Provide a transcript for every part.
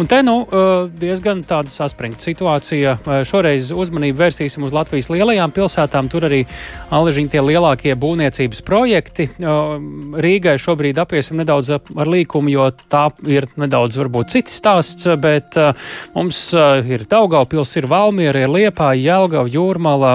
Un te nu diezgan tāda saspringta situācija. Šoreiz uzmanību vērsīsim uz Latvijas lielajām pilsētām. Tur arī Aležiņa tie lielākie būvniecības projekti. Rīgai šobrīd apiesim nedaudz ar līkumu, jo tā ir nedaudz varbūt cits stāsts, bet mums ir Daugaupils, ir Valmiera, ir Liepā, Jelgava, Jūrmala,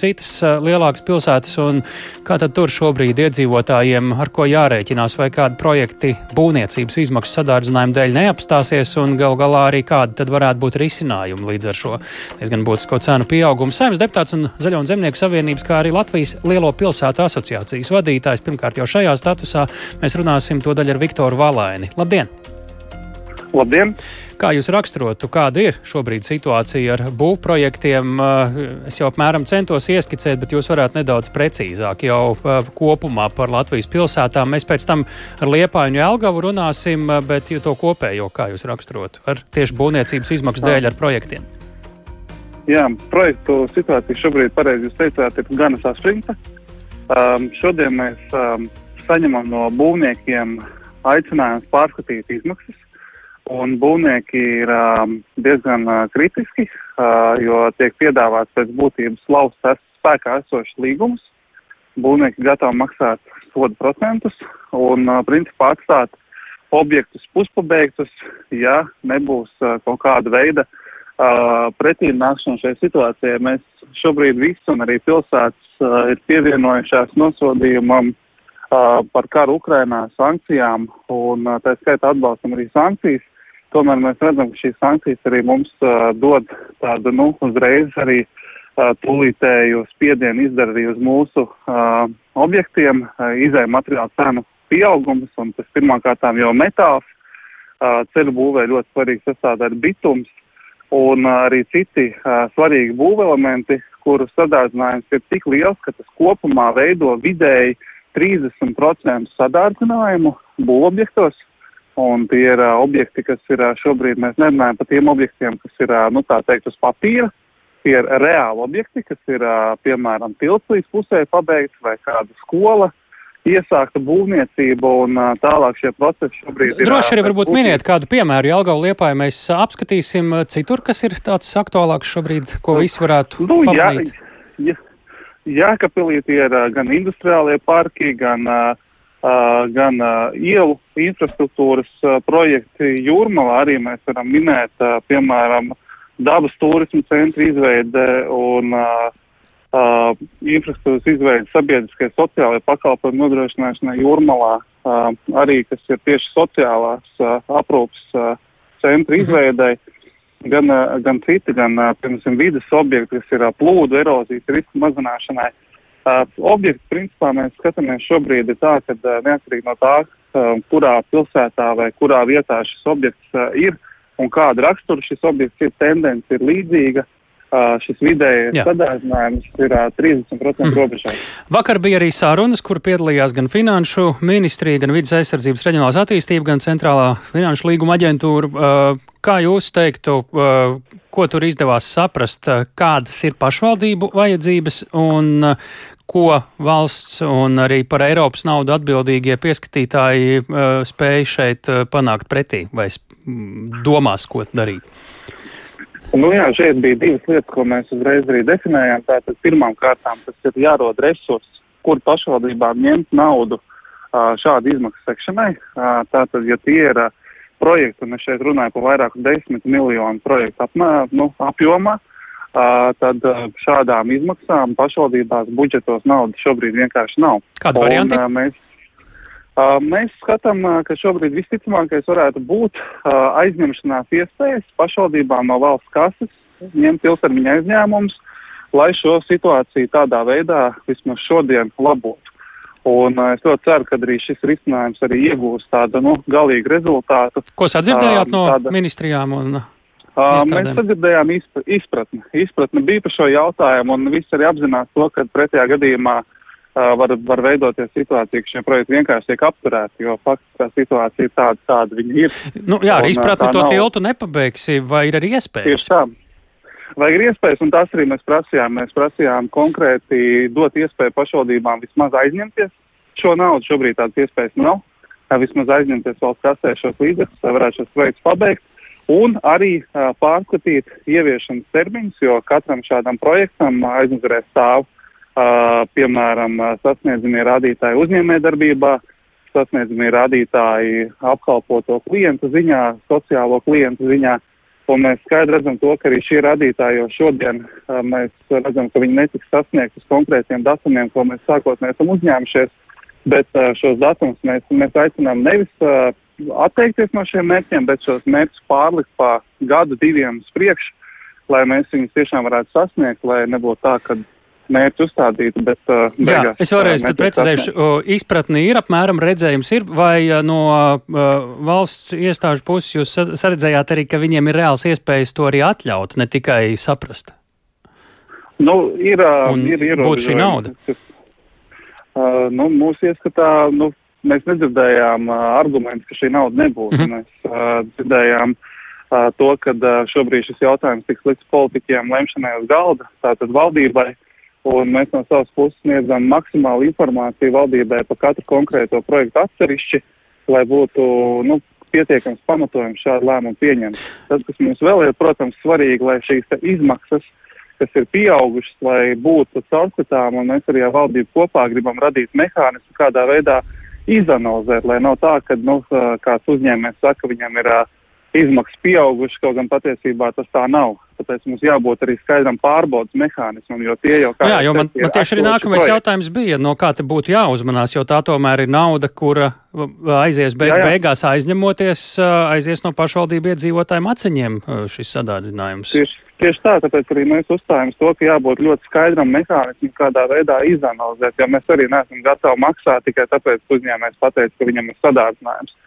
citas lielākas pilsētas. Un kā tad tur šobrīd iedzīvotājiem, ar ko jārēķinās, vai kādi projekti būvniecības izmaksu sadārdzinājuma dēļ neapstāsies, un gal galā arī kādi tad varētu būt risinājumi līdz ar šo diezgan būtisko cenu pieaugumu. Saimnes deputāts un Zaļo un Zemnieku savienības, kā arī Latvijas Lielo pilsētu asociācijas vadītājs. Pirmkārt, jau šajā statusā mēs runāsim to daļu ar Viktoru Valaini. Labdien! Labdien! Kā jūs raksturotu, kāda ir šobrīd situācija ar būvprojektiem? Eh, es jau apmēram centos ieskicēt, bet jūs varētu nedaudz precīzāk jau eh, kopumā par Latvijas pilsētām. Mēs pēc tam ar Liepāju un Jelgavu runāsim, eh, bet to kopējo, kā jūs raksturotu, ar tieši būvniecības izmaksu dēļ ar projektiem. Jā, projektu situācija šobrīd, pareizi jūs teicāt, ir gana saspringta. Um, šodien mēs um, saņemam no būvniekiem aicinājumus pārskatīt izmaksas. Un būvnieki ir uh, diezgan uh, kritiski, uh, jo tiek piedāvāts pēc būtības lauzt spēkā esošs līgums. Būvnieki gatavi maksāt sodu procentus un, uh, principā, atstāt objektus puspabeigtus, ja nebūs kaut kāda veida pretīm nākšana šajā situācijā. Mēs šobrīd visi un arī pilsētas ir pievienojušās nosodījumam par karu Ukrainā, sankcijām un tā skaitā atbalstam arī sankcijas. Tomēr mēs redzam, ka šīs sankcijas arī mums uh, dod tādu, nu, uzreiz arī uh, tūlītēju spiedienu izdara arī uz mūsu uh, objektiem, uh, izēja materiālu cenu pieaugums, un tas pirmkārtām jau metāls, uh, ceļu būvē ļoti svarīgi sastādāt bitums, un uh, arī citi uh, svarīgi būvelementi, kuru sadārdzinājums ir tik liels, ka tas kopumā veido vidēji 30% sadārdzinājumu būvobjektos, Un tie ir uh, objekti, kas ir uh, šobrīd, mēs nerunājam par tiem objektiem, kas ir, uh, nu tā teikt, uz papīra. Tie ir reāli objekti, kas ir, uh, piemēram, tilts līdz pusē pabeigts vai kāda skola, iesākta būvniecība un uh, tālāk šie procesi šobrīd ir. Droši arī varbūt miniet kādu piemēru. Jelgavu liepāju mēs apskatīsim citur, kas ir tāds aktuālāks šobrīd, ko visi varētu nu, pamanīt. Jā, jā, Jēkabpilī tie ir gan industriālie parki, gan Uh, gan ielu infrastruktūras projekti jūrmalā arī mēs varam minēt, piemēram, dabas turismu centra izveide un infrastruktūras izveide sabiedriskai sociālajai pakalpojumu nodrošināšanai jūrmalā, arī kas ir tieši sociālās aprūpas centra mhm. izveidai, gan, uh, gan citi, gan, piemēram, vidas objekti, kas ir plūdu erozijas risku mazināšanai. Uh, objekts, principā, mēs skatāmies šobrīd ir tā, ka uh, neatkarīgi no tā, uh, kurā pilsētā vai kurā vietā šis objekts uh, ir un kāda rakstura šis objekts ir, tendence ir līdzīga. Uh, šis vidējais sadārdzinājums ir uh, 30% mm. robežā. Vakar bija arī sarunas, kur piedalījās gan Finanšu ministrija, gan Vides aizsardzības reģionālās attīstība, gan Centrālā finanšu līguma aģentūra. Uh, kā jūs teiktu, uh, ko tur izdevās saprast, uh, kādas ir pašvaldību vajadzības un uh, ko valsts un arī par Eiropas naudu atbildīgie pieskatītāji uh, spēj šeit uh, panākt pretī vai domās, ko darīt? Nu, jā, šeit bija divas lietas, ko mēs uzreiz arī definējām. Tātad pirmām kārtām tas ir jārod resursi, kur pašvaldībām ņemt naudu uh, šādu izmaksu sekšanai. Tātad, ja tie ir projekti, un es šeit runāju par vairāku desmit miljonu projektu apmē, nu, apjomā, tad šādām izmaksām pašvaldībās budžetos naudas šobrīd vienkārši nav. Kāda varianti? Un, mēs, mēs skatām, ka šobrīd visticamākais varētu būt aizņemšanās iespējas pašvaldībām no valsts kases, ņemt ilgtermiņa aizņēmumus, lai šo situāciju tādā veidā vismaz šodien labotu. Un es ļoti ceru, ka arī šis risinājums arī iegūs tādu nu, galīgu rezultātu. Ko sadzirdējāt no tāda... ministrijām un Uh, mēs sadzirdējām izpratni. Izpratni bija par šo jautājumu, un visi arī apzinās to, ka pretējā gadījumā uh, var, var veidoties situācija, ka šie projekti vienkārši tiek apturēti, jo faktiskā situācija ir tāda, kāda viņi ir. Nu, jā, ar izpratni to nav... tiltu nepabeigsi, vai ir arī iespējas? Tieši tā. Vai ir iespējas, un tas arī mēs prasījām. Mēs prasījām konkrēti dot iespēju pašvaldībām vismaz aizņemties šo naudu. Šobrīd tādas iespējas nav. Vismaz aizņemties valsts kasē šos līdzekļus, lai varētu šos projektus pabeigt un arī uh, pārskatīt ieviešanas termiņus, jo katram šādam projektam aizmugurē stāv, uh, piemēram, sasniedzamie rādītāji uzņēmējdarbībā, sasniedzamie rādītāji apkalpoto klientu ziņā, sociālo klientu ziņā. Un mēs skaidri redzam to, ka arī šie rādītāji jau šodien uh, mēs redzam, ka viņi netiks sasniegt uz konkrētiem datumiem, ko mēs sākotnēji esam uzņēmušies, bet uh, šos datumus mēs, mēs aicinām nevis uh, atteikties no šiem mērķiem, bet šos mērķus pārlikt pa gadu, diviem uz priekšu, lai mēs viņus tiešām varētu sasniegt, lai nebūtu tā, ka mērķi uzstādīti, bet uh, beigās, Jā, es vēlreiz uh, precizēšu, uh, izpratni ir apmēram redzējums ir, vai uh, no uh, valsts iestāžu puses jūs saredzējāt arī, ka viņiem ir reāls iespējas to arī atļaut, ne tikai saprast? Nu, ir, uh, ir būtu šī nauda. Kas, uh, nu, mūsu ieskatā, nu, mēs nedzirdējām uh, argumentus, ka šī nauda nebūs. -hmm. Mēs uh, dzirdējām uh, to, ka uh, šobrīd šis jautājums tiks likts politiķiem lemšanai uz galda, tātad valdībai. Un mēs no savas puses sniedzam maksimālu informāciju valdībai par katru konkrēto projektu atsevišķi, lai būtu nu, pietiekams pamatojums šādu lēmumu pieņemt. Tas, kas mums vēl ir, protams, svarīgi, lai šīs izmaksas uh, kas ir pieaugušas, lai būtu caurskatām, un mēs arī ar valdību kopā gribam radīt mehānismu, kādā veidā izanalizēt, lai nav tā, ka nu, kāds uzņēmējs saka, viņam ir uh, izmaksas pieaugušas, kaut gan patiesībā tas tā nav. Tāpēc mums jābūt arī skaidram pārbaudas mehānismam, jo tie jau kā. Jā, jo man, man tieši arī nākamais projekti. jautājums bija, no kā te būtu jāuzmanās, jo tā tomēr ir nauda, kura aizies beig, jā, jā. beigās aizņemoties, aizies no pašvaldību iedzīvotājiem aciņiem šis sadādzinājums. Tieši, tieši tā, tāpēc arī mēs uzstājam to, ka jābūt ļoti skaidram mehānismam, kādā veidā izanalizēt, jo mēs arī neesam gatavi maksāt tikai tāpēc, ka uzņēmējs pateica, ka viņam ir sadādzinājums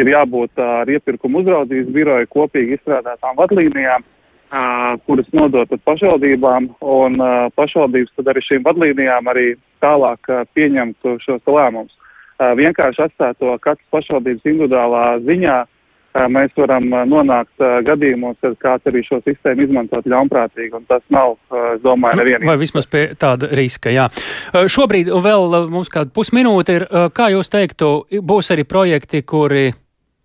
ir jābūt ar iepirkuma uzraudzības biroju kopīgi izstrādātām vadlīnijām, kuras nodotas pašvaldībām, un pašvaldības tad arī šīm vadlīnijām arī tālāk pieņemtu šos lēmumus. Vienkārši atstāt to katras pašvaldības individuālā ziņā, mēs varam nonākt gadījumos, kad kāds arī šo sistēmu izmantot ļaunprātīgi, un tas nav, es domāju, nevienīgi. Vai vismaz pie tāda riska, jā. Šobrīd vēl mums kāda pusminūte ir, kā jūs teiktu, būs arī projekti, kuri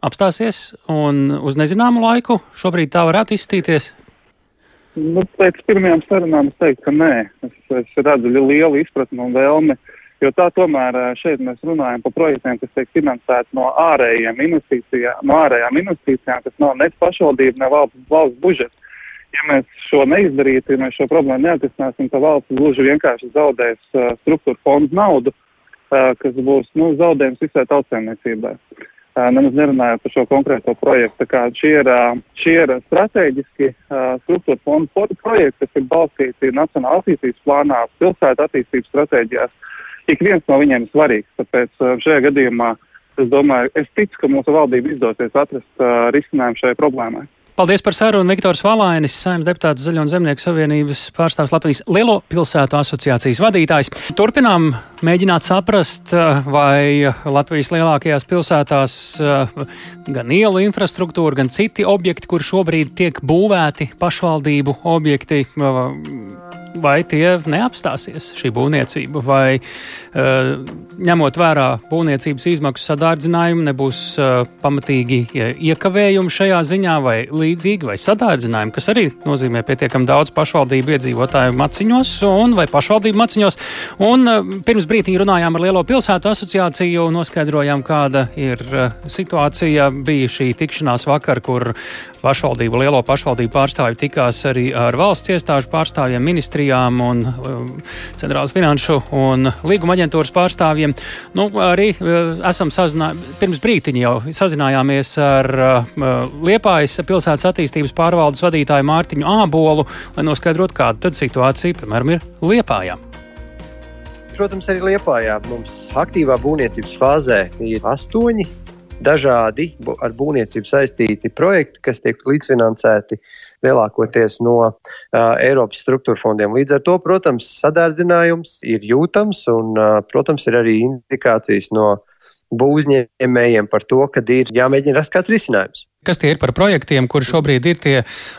apstāsies un uz nezināmu laiku šobrīd tā varētu izstīties? Nu, pēc pirmajām sarunām es teiktu, ka nē. Es, es redzu lielu izpratni un vēlmi, jo tā tomēr šeit mēs runājam par projektiem, kas tiek finansēti no ārējiem investīcijām, no ārējām investīcijām, kas nav ne pašvaldība, ne valsts, valsts budžets. Ja mēs šo neizdarītu, ja mēs šo problēmu neatrisināsim, tad valsts gluži vienkārši zaudēs uh, struktūra fondu naudu, uh, kas būs nu, zaudējums visai tautsēmniecībai nemaz nerunājot par šo konkrēto projektu. Šie ir, šie ir strateģiski struktūra fondu projekti, kas ir balstīti Nacionāla attīstības plānā, pilsētu attīstības stratēģijās. Ik viens no viņiem ir svarīgs, tāpēc šajā gadījumā es domāju, es ticu, ka mūsu valdība izdosies atrast risinājumu šai problēmai. Paldies par sarunu. Viktors Valainis, Saimnes deputāts Zaļo un Zemnieku savienības pārstāvs Latvijas Lielo pilsētu asociācijas vadītājs. Turpinām mēģināt saprast, eh, vai Latvijas lielākajās pilsētās eh, gan ielu infrastruktūra, gan citi objekti, kur šobrīd tiek būvēti pašvaldību objekti, eh, vai tie neapstāsies šī būvniecība, vai uh, ņemot vērā būvniecības izmaksu sadārdzinājumu, nebūs uh, pamatīgi iekavējumi šajā ziņā, vai līdzīgi, vai sadārdzinājumi, kas arī nozīmē pietiekami daudz pašvaldību iedzīvotāju maciņos un vai pašvaldību maciņos. Un uh, pirms brītiņa runājām ar Lielo pilsētu asociāciju, noskaidrojām, kāda ir situācija. Bija šī tikšanās vakar, kur pašvaldību, lielo pašvaldību pārstāvji tikās arī ar valsts iestāžu pārstāvjiem, ministrijām un um, centrālas finanšu un līguma aģentūras pārstāvjiem. Nu, arī uh, esam sazinājušies, pirms brītiņa jau sazinājāmies ar uh, Liepājas pilsētas attīstības pārvaldes vadītāju Mārtiņu Ābolu, lai noskaidrotu, kāda tad situācija, piemēram, ir Liepājā protams, arī Lietpājā. Mums aktīvā būvniecības fāzē ir astoņi dažādi ar būvniecību saistīti projekti, kas tiek līdzfinansēti lielākoties no uh, Eiropas struktūra fondiem. Līdz ar to, protams, sadārdzinājums ir jūtams un, uh, protams, ir arī indikācijas no būvniecējiem par to, ka ir jāmēģina rast kāds risinājums. Kas tie ir par projektiem, kuri šobrīd ir tie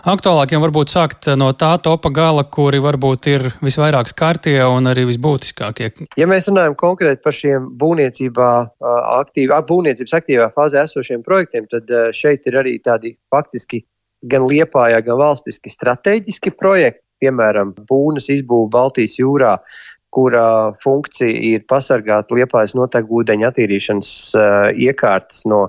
aktuālākie, un varbūt sākt no tā topa gala, kuri varbūt ir visvairāk skartie un arī visbūtiskākie? Ja mēs runājam konkrēti par šiem būvniecībā aktīvi, būvniecības aktīvā fāzē esošiem projektiem, tad šeit ir arī tādi faktiski gan Liepājā, gan valstiski strateģiski projekti, piemēram, būnas izbūve Baltijas jūrā, kura funkcija ir pasargāt liepājas notekūdeņa attīrīšanas uh, iekārtas no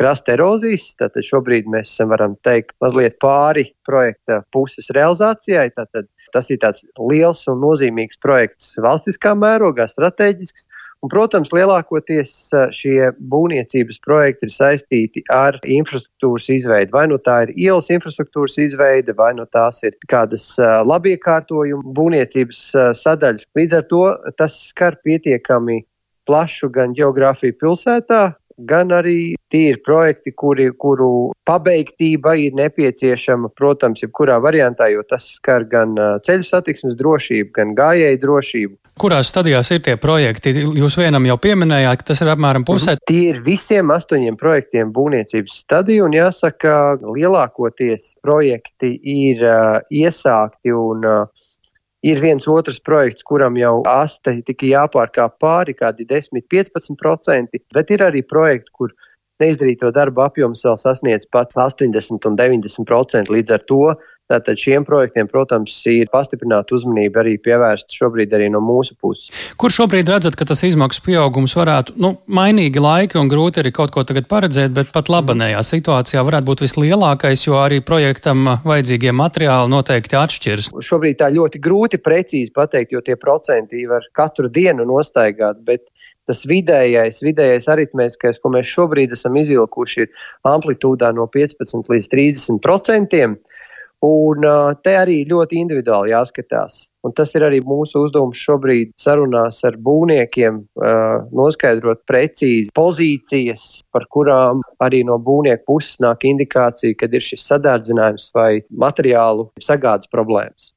krasta erozijas. Tātad šobrīd mēs varam teikt mazliet pāri projekta puses realizācijai. Tātad tas ir tāds liels un nozīmīgs projekts valstiskā mērogā, strateģisks. Un, protams, lielākoties šie būvniecības projekti ir saistīti ar infrastruktūras izveidi. Vai nu tā ir ielas infrastruktūras izveide, vai nu tās ir kādas labiekārtojuma būvniecības sadaļas. Līdz ar to tas skar pietiekami plašu gan geogrāfiju pilsētā, gan arī tie ir projekti, kuri, kuru pabeigtība ir nepieciešama, protams, jebkurā variantā, jo tas skar gan ceļu satiksmes drošību, gan gājēju drošību. Kurās stadijās ir tie projekti? Jūs vienam jau pieminējāt, ka tas ir apmēram pusē. Mhm. Tie ir visiem astoņiem projektiem būvniecības stadija, un jāsaka, lielākoties projekti ir uh, iesākti un uh, Ir viens otrs projekts, kuram jau aste tika jāpārkāp pāri kādi 10-15%, bet ir arī projekti, kur neizdarīto darbu apjoms vēl sasniedz pat 80 un 90%. Līdz ar to Tātad šiem projektiem, protams, ir pastiprināta uzmanība arī pievērsta šobrīd arī no mūsu puses. Kur šobrīd redzat, ka tas izmaksu pieaugums varētu, nu, mainīgi laiki un grūti arī kaut ko tagad paredzēt, bet pat labanējā situācijā varētu būt vislielākais, jo arī projektam vajadzīgie materiāli noteikti atšķiras. Šobrīd tā ļoti grūti precīzi pateikt, jo tie procenti var katru dienu nostaigāt, bet tas vidējais, vidējais aritmētiskais, ko mēs šobrīd esam izvilkuši, ir amplitūdā no 15 līdz 30 procentiem. Un te arī ļoti individuāli jāskatās. Un tas ir arī mūsu uzdevums šobrīd sarunās ar būvniekiem, noskaidrot precīzi pozīcijas, par kurām arī no būvnieku puses nāk indikācija, kad ir šis sadārdzinājums vai materiālu sagādas problēmas.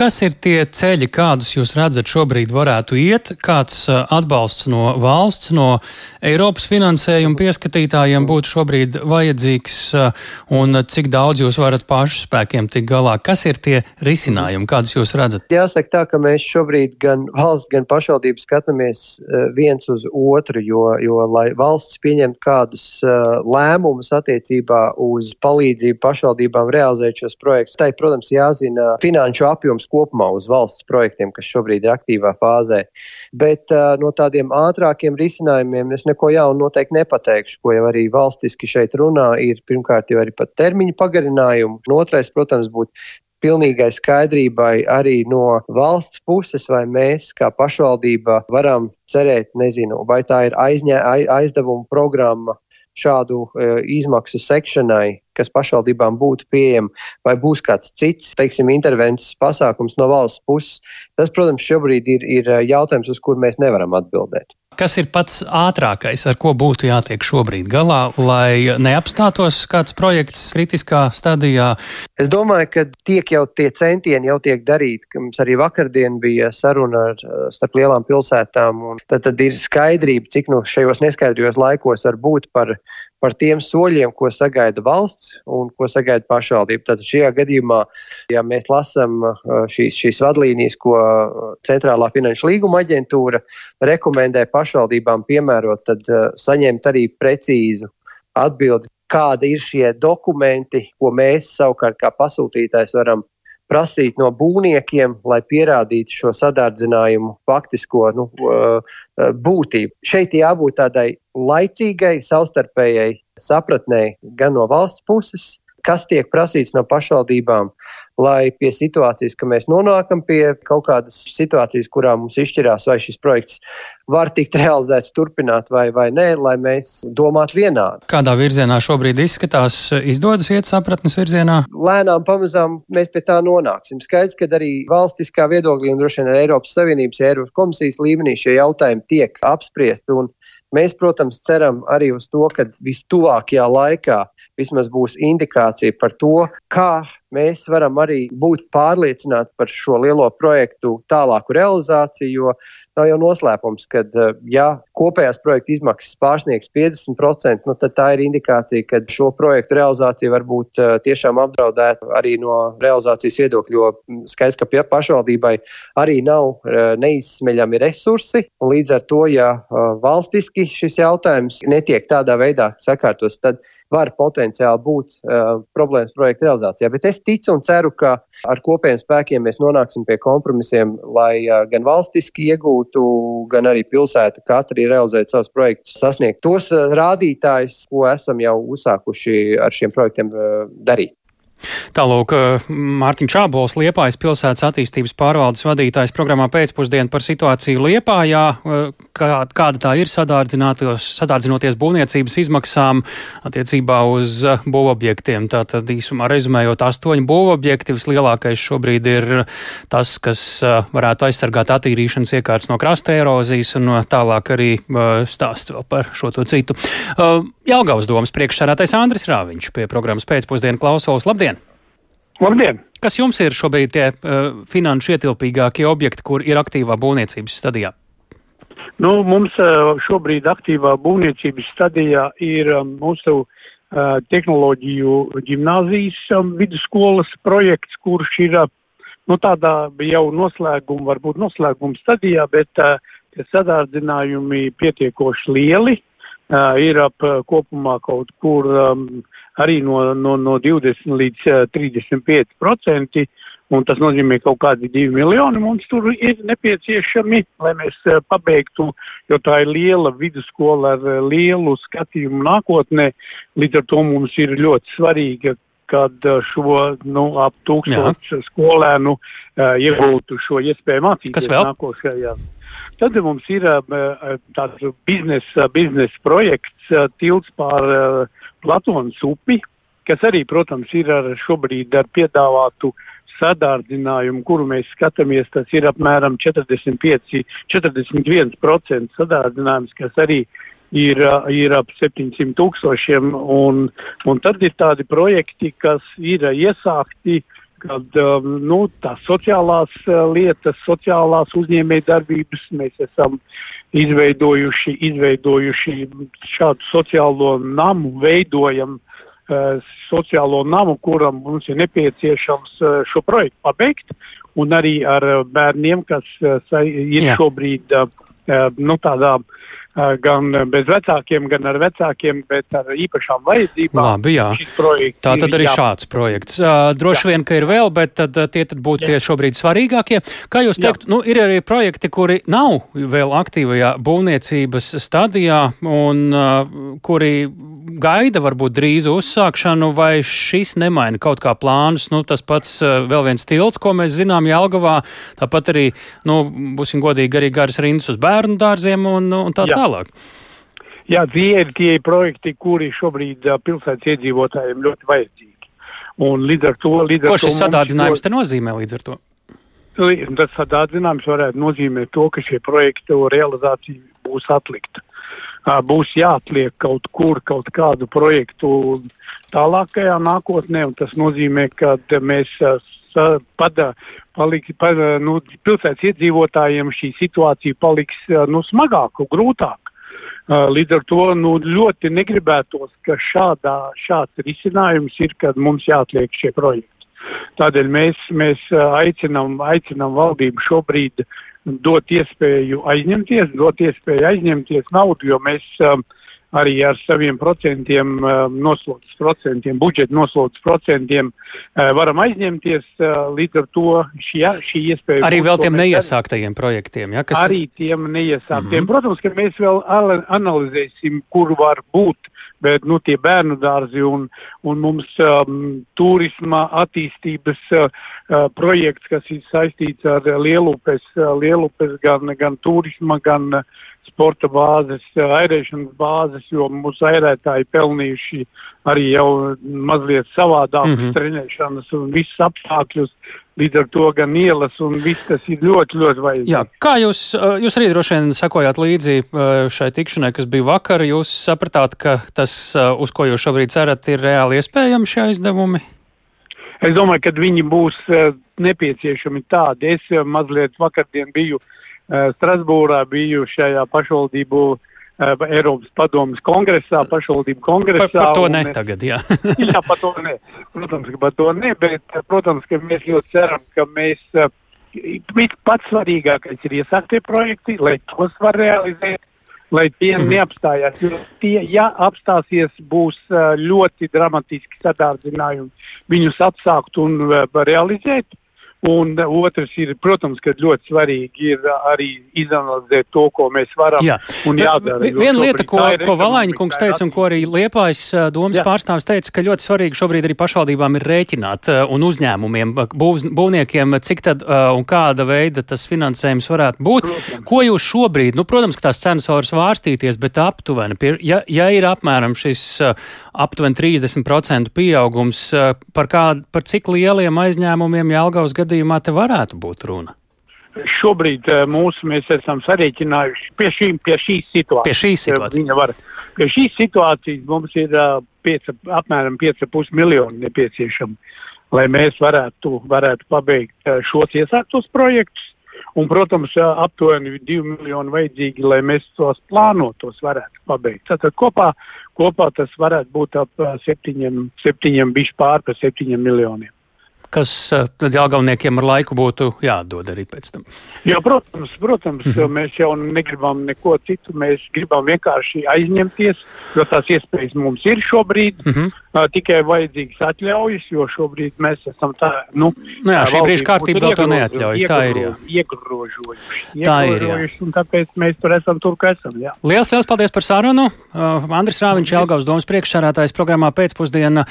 Kas ir tie ceļi, kādus jūs redzat šobrīd varētu iet? Kāds uh, atbalsts no valsts, no Eiropas finansējuma pieskatītājiem būtu šobrīd vajadzīgs uh, un cik daudz jūs varat pašu spēkiem tik galā? Kas ir tie risinājumi, kādus jūs redzat? Jāsaka tā, ka mēs šobrīd gan valsts, gan pašvaldības skatāmies uh, viens uz otru, jo, jo lai valsts pieņemtu kādus lēmumus attiecībā uz palīdzību pašvaldībām realizēt šos projektus, tai, protams, jāzina finanšu apjoms kopumā uz valsts projektiem, kas šobrīd ir aktīvā fāzē. Bet uh, no tādiem ātrākiem risinājumiem es neko jaunu noteikti nepateikšu, ko jau arī valstiski šeit runā. Ir pirmkārt jau arī pat termiņu pagarinājumu, un otrais, protams, būtu pilnīgai skaidrībai arī no valsts puses, vai mēs kā pašvaldība varam cerēt, nezinu, vai tā ir aizņē, aizdevuma programma šādu e, izmaksu sekšanai, kas pašvaldībām būtu pieejama, vai būs kāds cits, teiksim, intervences pasākums no valsts puses. Tas, protams, šobrīd ir, ir e, jautājums, uz kur mēs nevaram atbildēt. Kas ir pats ātrākais, ar ko būtu jātiek šobrīd galā, lai neapstātos kāds projekts kritiskā stadijā? Es domāju, ka tiek jau tie centieni jau tiek darīti. Mums arī vakardien bija saruna ar, starp lielām pilsētām, un tad, tad ir skaidrība, cik no nu šajos neskaidrījos laikos var būt par par tiem soļiem, ko sagaida valsts un ko sagaida pašvaldība. Tad šajā gadījumā, ja mēs lasām uh, šīs, šīs vadlīnijas, ko uh, Centrālā finanšu līguma aģentūra rekomendē pašvaldībām piemērot, tad uh, saņemt arī precīzu atbildi, kādi ir šie dokumenti, ko mēs savukārt kā pasūtītājs varam prasīt no būvniekiem, lai pierādītu šo sadārdzinājumu faktisko nu, būtību. Šeit jābūt tādai laicīgai, savstarpējai sapratnei gan no valsts puses, kas tiek prasīts no pašvaldībām, lai pie situācijas, ka mēs nonākam pie kaut kādas situācijas, kurā mums izšķirās, vai šis projekts var tikt realizēts, turpināt vai, vai nē, lai mēs domātu vienādi. Kādā virzienā šobrīd izskatās, izdodas iet sapratnes virzienā? Lēnām, pamazām mēs pie tā nonāksim. Skaidrs, ka arī valstiskā viedoklī un droši vien arī Eiropas Savienības, Eiropas komisijas līmenī šie jautājumi tiek apspriesti. Mēs, protams, ceram arī uz to, ka vistuvākajā laikā vismaz būs indikācija par to, kā mēs varam arī būt pārliecināti par šo lielo projektu tālāku realizāciju, jo nav jau noslēpums, ka, eh, ja kopējās projekta izmaksas pārsniegs 50%, nu, tad tā ir indikācija, ka šo projektu realizācija var būt eh, tiešām apdraudēta arī no realizācijas viedokļa, jo mm, skaidrs, ka pašvaldībai arī nav eh, neizsmeļami resursi, līdz ar to, ja valstiski šis jautājums netiek tādā veidā sakārtos, tad var potenciāli būt uh, problēmas projekta realizācijā. Bet es ticu un ceru, ka ar kopējiem spēkiem mēs nonāksim pie kompromisiem, lai uh, gan valstiski iegūtu, gan arī pilsēta katra realizētu savus projektus, sasniegt tos uh, rādītājus, ko esam jau uzsākuši ar šiem projektiem uh, darīt. Tālūk, Mārtiņš Čābols, Liepājas pilsētas attīstības pārvaldes vadītājs programmā pēcpusdienu par situāciju Liepājā, kā, kāda tā ir sadārdzinoties būvniecības izmaksām attiecībā uz būvobjektiem. Tātad īsumā rezumējot, astoņi būvobjekti vislielākais šobrīd ir tas, kas varētu aizsargāt attīrīšanas iekārtas no krasta erozijas un tālāk arī stāsts vēl par šo to citu. Jelgavas domas priekšsādātais Andris Rāviņš pie programmas pēcpusdienu klausos. Labdien! Labdien! Kas jums ir šobrīd tie uh, finanšu ietilpīgākie objekti, kur ir aktīvā būvniecības stadijā? Nu, mums uh, šobrīd aktīvā būvniecības stadijā ir um, mūsu uh, tehnoloģiju ģimnāzijas um, vidusskolas projekts, kurš ir uh, nu, tādā jau noslēguma, varbūt noslēguma stadijā, bet uh, sadārdzinājumi pietiekoši lieli. Ir ap kopumā kaut kur um, arī no, no, no 20 līdz uh, 35 procenti, un tas nozīmē kaut kādi 2 miljoni mums tur ir nepieciešami, lai mēs pabeigtu, jo tā ir liela vidusskola ar lielu skatījumu nākotnē, līdz ar to mums ir ļoti svarīga kad šo nu, ap tūkstošu skolēnu uh, iegūtu šo iespēju mācīties nākošajā. Tad mums ir tāds biznesa, biznesa projekts tilts pār Platonas upi, kas arī, protams, ir ar šobrīd ar piedāvātu sadārdzinājumu, kuru mēs skatāmies, tas ir apmēram 45, 41% sadārdzinājums, kas arī ir, ir ap 700 tūkstošiem, un, un tad ir tādi projekti, kas ir iesākti uh, kad um, nu, tās sociālās uh, lietas, sociālās uzņēmējdarbības mēs esam izveidojuši, izveidojuši šādu sociālo namu, veidojam uh, sociālo namu, kuram mums ir nepieciešams uh, šo projektu pabeigt, un arī ar bērniem, kas ir Jā. šobrīd nu, tādā uh, gan bez vecākiem, gan ar vecākiem, bet ar īpašām vajadzībām. Labi, jā. Tā tad arī jā. šāds projekts. Droši jā. vien, ka ir vēl, bet tad, tie tad būtu jā. tie šobrīd svarīgākie. Kā jūs teikt, jā. nu, ir arī projekti, kuri nav vēl aktīvajā būvniecības stadijā un uh, kuri gaida varbūt drīzu uzsākšanu, vai šis nemaina kaut kā plānus? Nu, tas pats uh, vēl viens tilts, ko mēs zinām Jelgavā, tāpat arī, nu, būsim godīgi, arī garas rindas uz bērnu dārziem un, un tā Jā. Tālāk. Jā, tie ir tie projekti, kuri šobrīd pilsētas iedzīvotājiem ļoti vajadzīgi. Un līdz ar to. Līdz Ko šis sadādzinājums ļoti... te nozīmē līdz ar to? Tas sadādzinājums varētu nozīmēt to, ka šie projekti realizācija būs atlikta. Būs jāatliek kaut kur kaut kādu projektu tālākajā nākotnē, un tas nozīmē, ka mēs pada, paliks, pada, nu, pilsētas iedzīvotājiem šī situācija paliks nu, smagāka, grūtāka. Līdz ar to nu, ļoti negribētos, ka šādā, šāds risinājums ir, kad mums jāatliek šie projekti. Tādēļ mēs, mēs aicinām, aicinām valdību šobrīd dot iespēju aizņemties, dot iespēju aizņemties naudu, jo mēs uh, arī ar saviem procentiem, eh, noslodzes procentiem, budžeta noslodzes procentiem eh, varam aizņemties. Eh, līdz ar to šī, šī iespēja. Arī vēl tiem neiesāktajiem projektiem, ja? Kas... Arī tiem neiesāktiem. Mm -hmm. Protams, ka mēs vēl analizēsim, kur var būt bet nu, tie bērnu dārzi un, un mums um, turisma attīstības uh, projekts, kas ir saistīts ar Lielupes, Lielupes gan, gan turisma, gan uh, sporta bāzes, airēšanas bāzes, jo mūsu airētāji pelnījuši arī jau mazliet savādākas mm -hmm. trenēšanas un visas apstākļus. Līdz ar to gan ielas un viss tas ir ļoti, ļoti vajadzīgs. Jā, kā jūs, jūs arī droši vien sekojāt līdzi šai tikšanai, kas bija vakar, jūs sapratāt, ka tas, uz ko jūs šobrīd cerat, ir reāli iespējami šie aizdevumi? Es domāju, ka viņi būs nepieciešami tādi. Es mazliet vakardien biju Eh, Strasbūrā biju šajā pašvaldību uh, Eiropas padomas kongresā, pašvaldību kongresā. Par, par to ne tagad, jā. jā, par to ne. Protams, ka par to ne, bet, eh, protams, ka mēs ļoti ceram, ka mēs, uh, pats svarīgākais ir iesāktie projekti, lai tos var realizēt. lai tie mm neapstājās. Jo tie, ja apstāsies, būs ļoti dramatiski sadārdzinājumi viņus atsākt un realizēt. Un otrs ir, protams, ka ļoti svarīgi ir arī izanalizēt to, ko mēs varam Jā. un jādara. Viena lieta, ko, ko Valāņa kungs teica un ko arī Liepājas domas Jā. pārstāvs teica, ka ļoti svarīgi šobrīd arī pašvaldībām ir rēķināt un uzņēmumiem, būvs, būvniekiem, cik tad un kāda veida tas finansējums varētu būt. Protams. Ko jūs šobrīd, nu, protams, ka tās cenas var svārstīties, bet aptuveni, ja, ja ir apmēram šis aptuveni 30% pieaugums, par, kā, par cik lieliem aizņēmumiem Jelgavas gadā gadījumā te varētu būt runa? Šobrīd uh, mūsu mēs esam sarēķinājuši pie, šī, pie šīs situācijas. Pie šīs situācijas. Var, pie šīs situācijas mums ir uh, piec, apmēram 5,5 miljoni nepieciešami, lai mēs varētu, varētu pabeigt uh, šos iesāktos projektus. Un, protams, aptuveni 2 miljoni vajadzīgi, lai mēs tos plānotos varētu pabeigt. Tātad kopā, kopā tas varētu būt ap septiņiem, septiņiem bišķi pār par septiņiem miljoniem kas eh, tad jāgalniekiem ar laiku būtu jādod arī pēc tam. Jā, protams, protams mm -hmm. mēs jau negribam neko citu, mēs gribam vienkārši aizņemties, jo tās iespējas mums ir šobrīd, mm -hmm. tikai vajadzīgas atļaujas, jo šobrīd mēs esam tā, nu. Nu jā, šī brīža kārtība vēl to neatļauj, tā ir, jā. Iegrožojuši. Tā ir, jā. Un tāpēc mēs tur esam tur, ka esam, jā. Liels, liels paldies par sarunu. Uh, Andris Rāviņš, Jelgavas domas priekšsārātājs programmā pēcpusdiena